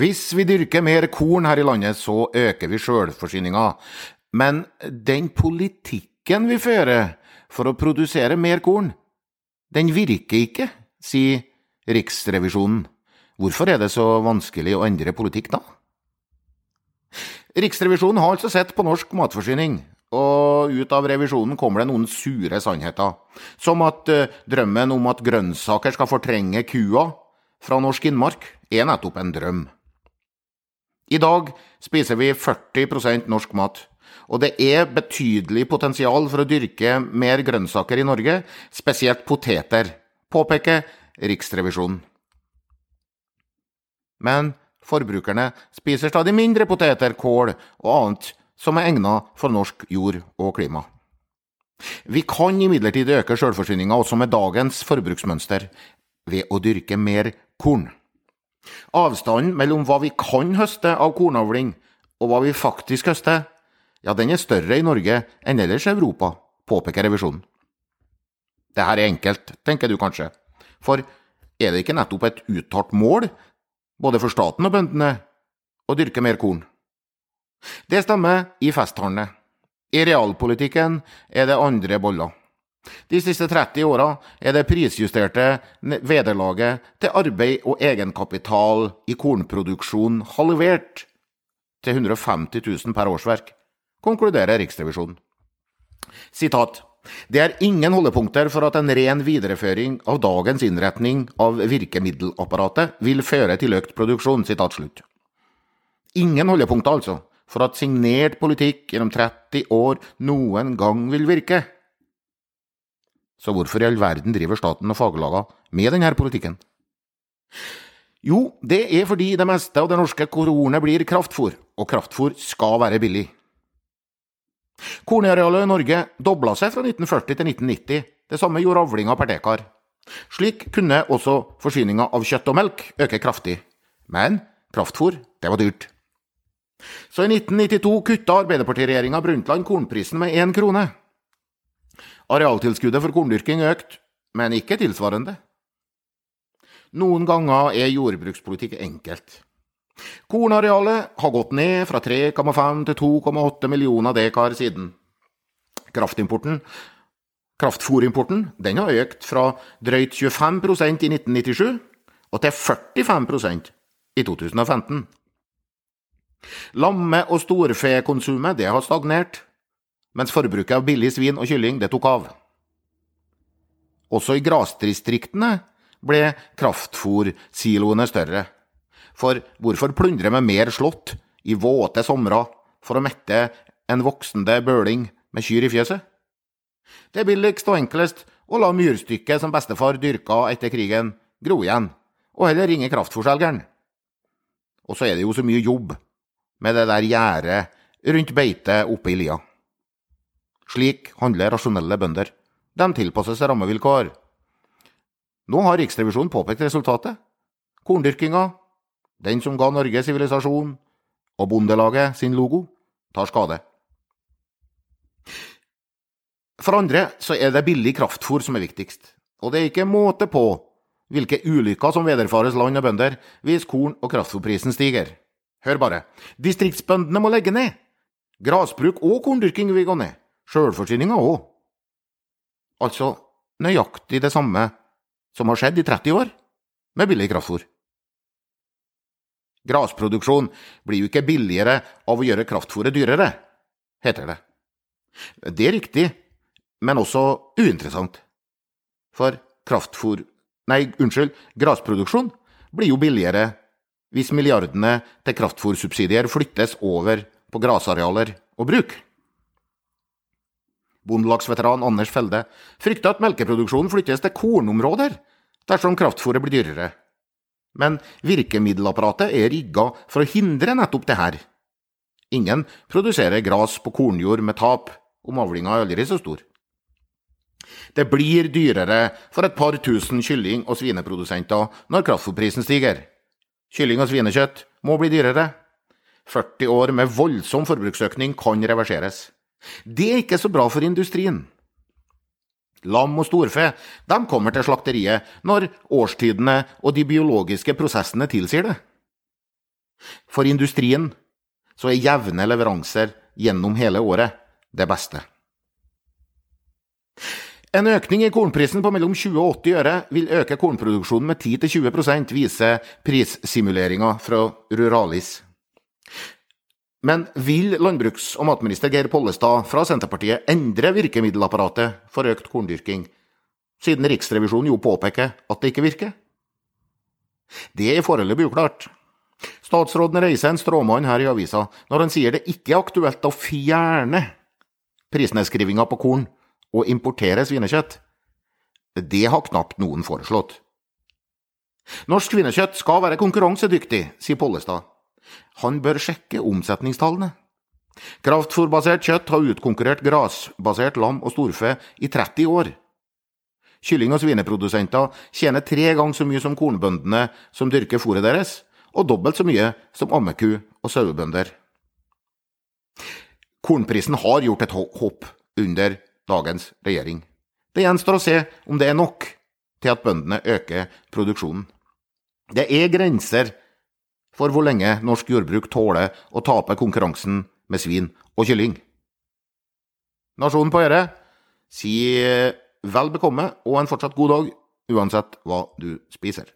Hvis vi dyrker mer korn her i landet, så øker vi sjølforsyninga. Men den politikken vi fører for å produsere mer korn, den virker ikke, sier Riksrevisjonen. Hvorfor er det så vanskelig å endre politikk da? Riksrevisjonen har altså sett på norsk matforsyning, og ut av revisjonen kommer det noen sure sannheter. Som at uh, drømmen om at grønnsaker skal fortrenge kua fra norsk innmark, er nettopp en drøm. I dag spiser vi 40% norsk mat, og det er betydelig potensial for å dyrke mer grønnsaker i Norge, spesielt poteter, påpeker Riksrevisjonen. Men forbrukerne spiser stadig mindre poteter, kål og annet som er egnet for norsk jord og klima. Vi kan imidlertid øke selvforsyninga også med dagens forbruksmønster, ved å dyrke mer korn. Avstanden mellom hva vi kan høste av kornavling, og hva vi faktisk høster, ja, den er større i Norge enn ellers i Europa, påpeker revisjonen. Det her er enkelt, tenker du kanskje, for er det ikke nettopp et uttalt mål, både for staten og bøndene, å dyrke mer korn? Det stemmer i festtalene. I realpolitikken er det andre boller. De siste 30 åra er det prisjusterte vederlaget til arbeid og egenkapital i kornproduksjon halvert til 150 000 per årsverk, konkluderer Riksrevisjonen. Sitat. Det er ingen holdepunkter for at en ren videreføring av dagens innretning av virkemiddelapparatet vil føre til økt produksjon. Sitat slutt. Ingen holdepunkter, altså, for at signert politikk gjennom 30 år noen gang vil virke. Så hvorfor i all verden driver staten og faglagene med denne politikken? Jo, det er fordi det meste av det norske kornet blir kraftfôr, og kraftfôr skal være billig. Kornarealet i Norge dobla seg fra 1940 til 1990, det samme gjorde avlinga per dekar. Slik kunne også forsyninga av kjøtt og melk øke kraftig, men kraftfôr, det var dyrt. Så i 1992 kutta Arbeiderpartiregjeringa Brundtland kornprisen med én krone. Arealtilskuddet for korndyrking økt, men ikke tilsvarende. Noen ganger er jordbrukspolitikk enkelt. Kornarealet har gått ned fra 3,5 til 2,8 millioner dekar siden. Kraftimporten, kraftfôrimporten den har økt fra drøyt 25% i 1997 og til 45% i 2015. Lamme- og storfekonsumet det har stagnert, mens forbruket av billig svin og kylling det tok av. Også i grasdistriktene ble kraftfòrsiloene større. For hvorfor plundre med mer slått i våte somre for å mette en voksende bøling med kyr i fjøset? Det er billigst og enklest å la myrstykket som bestefar dyrka etter krigen, gro igjen, og heller ringe kraftfôrselgeren. Og så er det jo så mye jobb med det der gjerdet rundt beitet oppe i lia. Slik handler rasjonelle bønder. De tilpasser seg rammevilkår. Nå har Riksrevisjonen påpekt resultatet. Korndyrkinga, den som ga Norge sivilisasjon, og Bondelaget sin logo, tar skade. For andre så er det billig kraftfôr som er viktigst, og det er ikke måte på hvilke ulykker som vederfares land og bønder hvis korn- og kraftfôrprisen stiger. Hør bare, distriktsbøndene må legge ned. Grasbruk og korndyrking vil gå ned. Sjølforsyninga òg. Altså nøyaktig det samme som har skjedd i 30 år med billig kraftfôr. Grasproduksjon blir jo ikke billigere av å gjøre kraftfôret dyrere, heter det. Det er riktig, men også uinteressant. For kraftfôr Nei, unnskyld, grasproduksjon blir jo billigere hvis milliardene til kraftfôrsubsidier flyttes over på grasarealer og bruk. Bondelagsveteran Anders Felde frykter at melkeproduksjonen flyttes til kornområder dersom kraftfôret blir dyrere. Men virkemiddelapparatet er rigga for å hindre nettopp det her. Ingen produserer gras på kornjord med tap om avlinga er aldri så stor. Det blir dyrere for et par tusen kylling- og svineprodusenter når kraftfôrprisen stiger. Kylling og svinekjøtt må bli dyrere. 40 år med voldsom forbruksøkning kan reverseres. Det er ikke så bra for industrien. Lam og storfe de kommer til slakteriet når årstidene og de biologiske prosessene tilsier det. For industrien så er jevne leveranser gjennom hele året det beste. En økning i kornprisen på mellom 20 og 80 øre vil øke kornproduksjonen med 10-20% viser prissimuleringa fra Ruralis. Men vil landbruks- og matminister Geir Pollestad fra Senterpartiet endre virkemiddelapparatet for økt korndyrking, siden Riksrevisjonen jo påpeker at det ikke virker? Det er foreløpig uklart. Statsråden reiser en stråmann her i avisa når han sier det ikke er aktuelt å fjerne prisnedskrivinga på korn og importere svinekjøtt. Det har knapt noen foreslått. Norsk svinekjøtt skal være konkurransedyktig, sier Pollestad. Han bør sjekke omsetningstallene. Kraftfôrbasert kjøtt har utkonkurrert grasbasert lam og storfe i 30 år. Kylling- og svineprodusenter tjener tre ganger så mye som kornbøndene som dyrker fôret deres, og dobbelt så mye som ammeku og sauebønder. Kornprisen har gjort et hopp under dagens regjering. Det gjenstår å se om det er nok til at bøndene øker produksjonen. Det er grenser for hvor lenge norsk jordbruk tåler å tape konkurransen med svin og kylling. Nasjonen på Øre sier vel bekomme og en fortsatt god dag, uansett hva du spiser.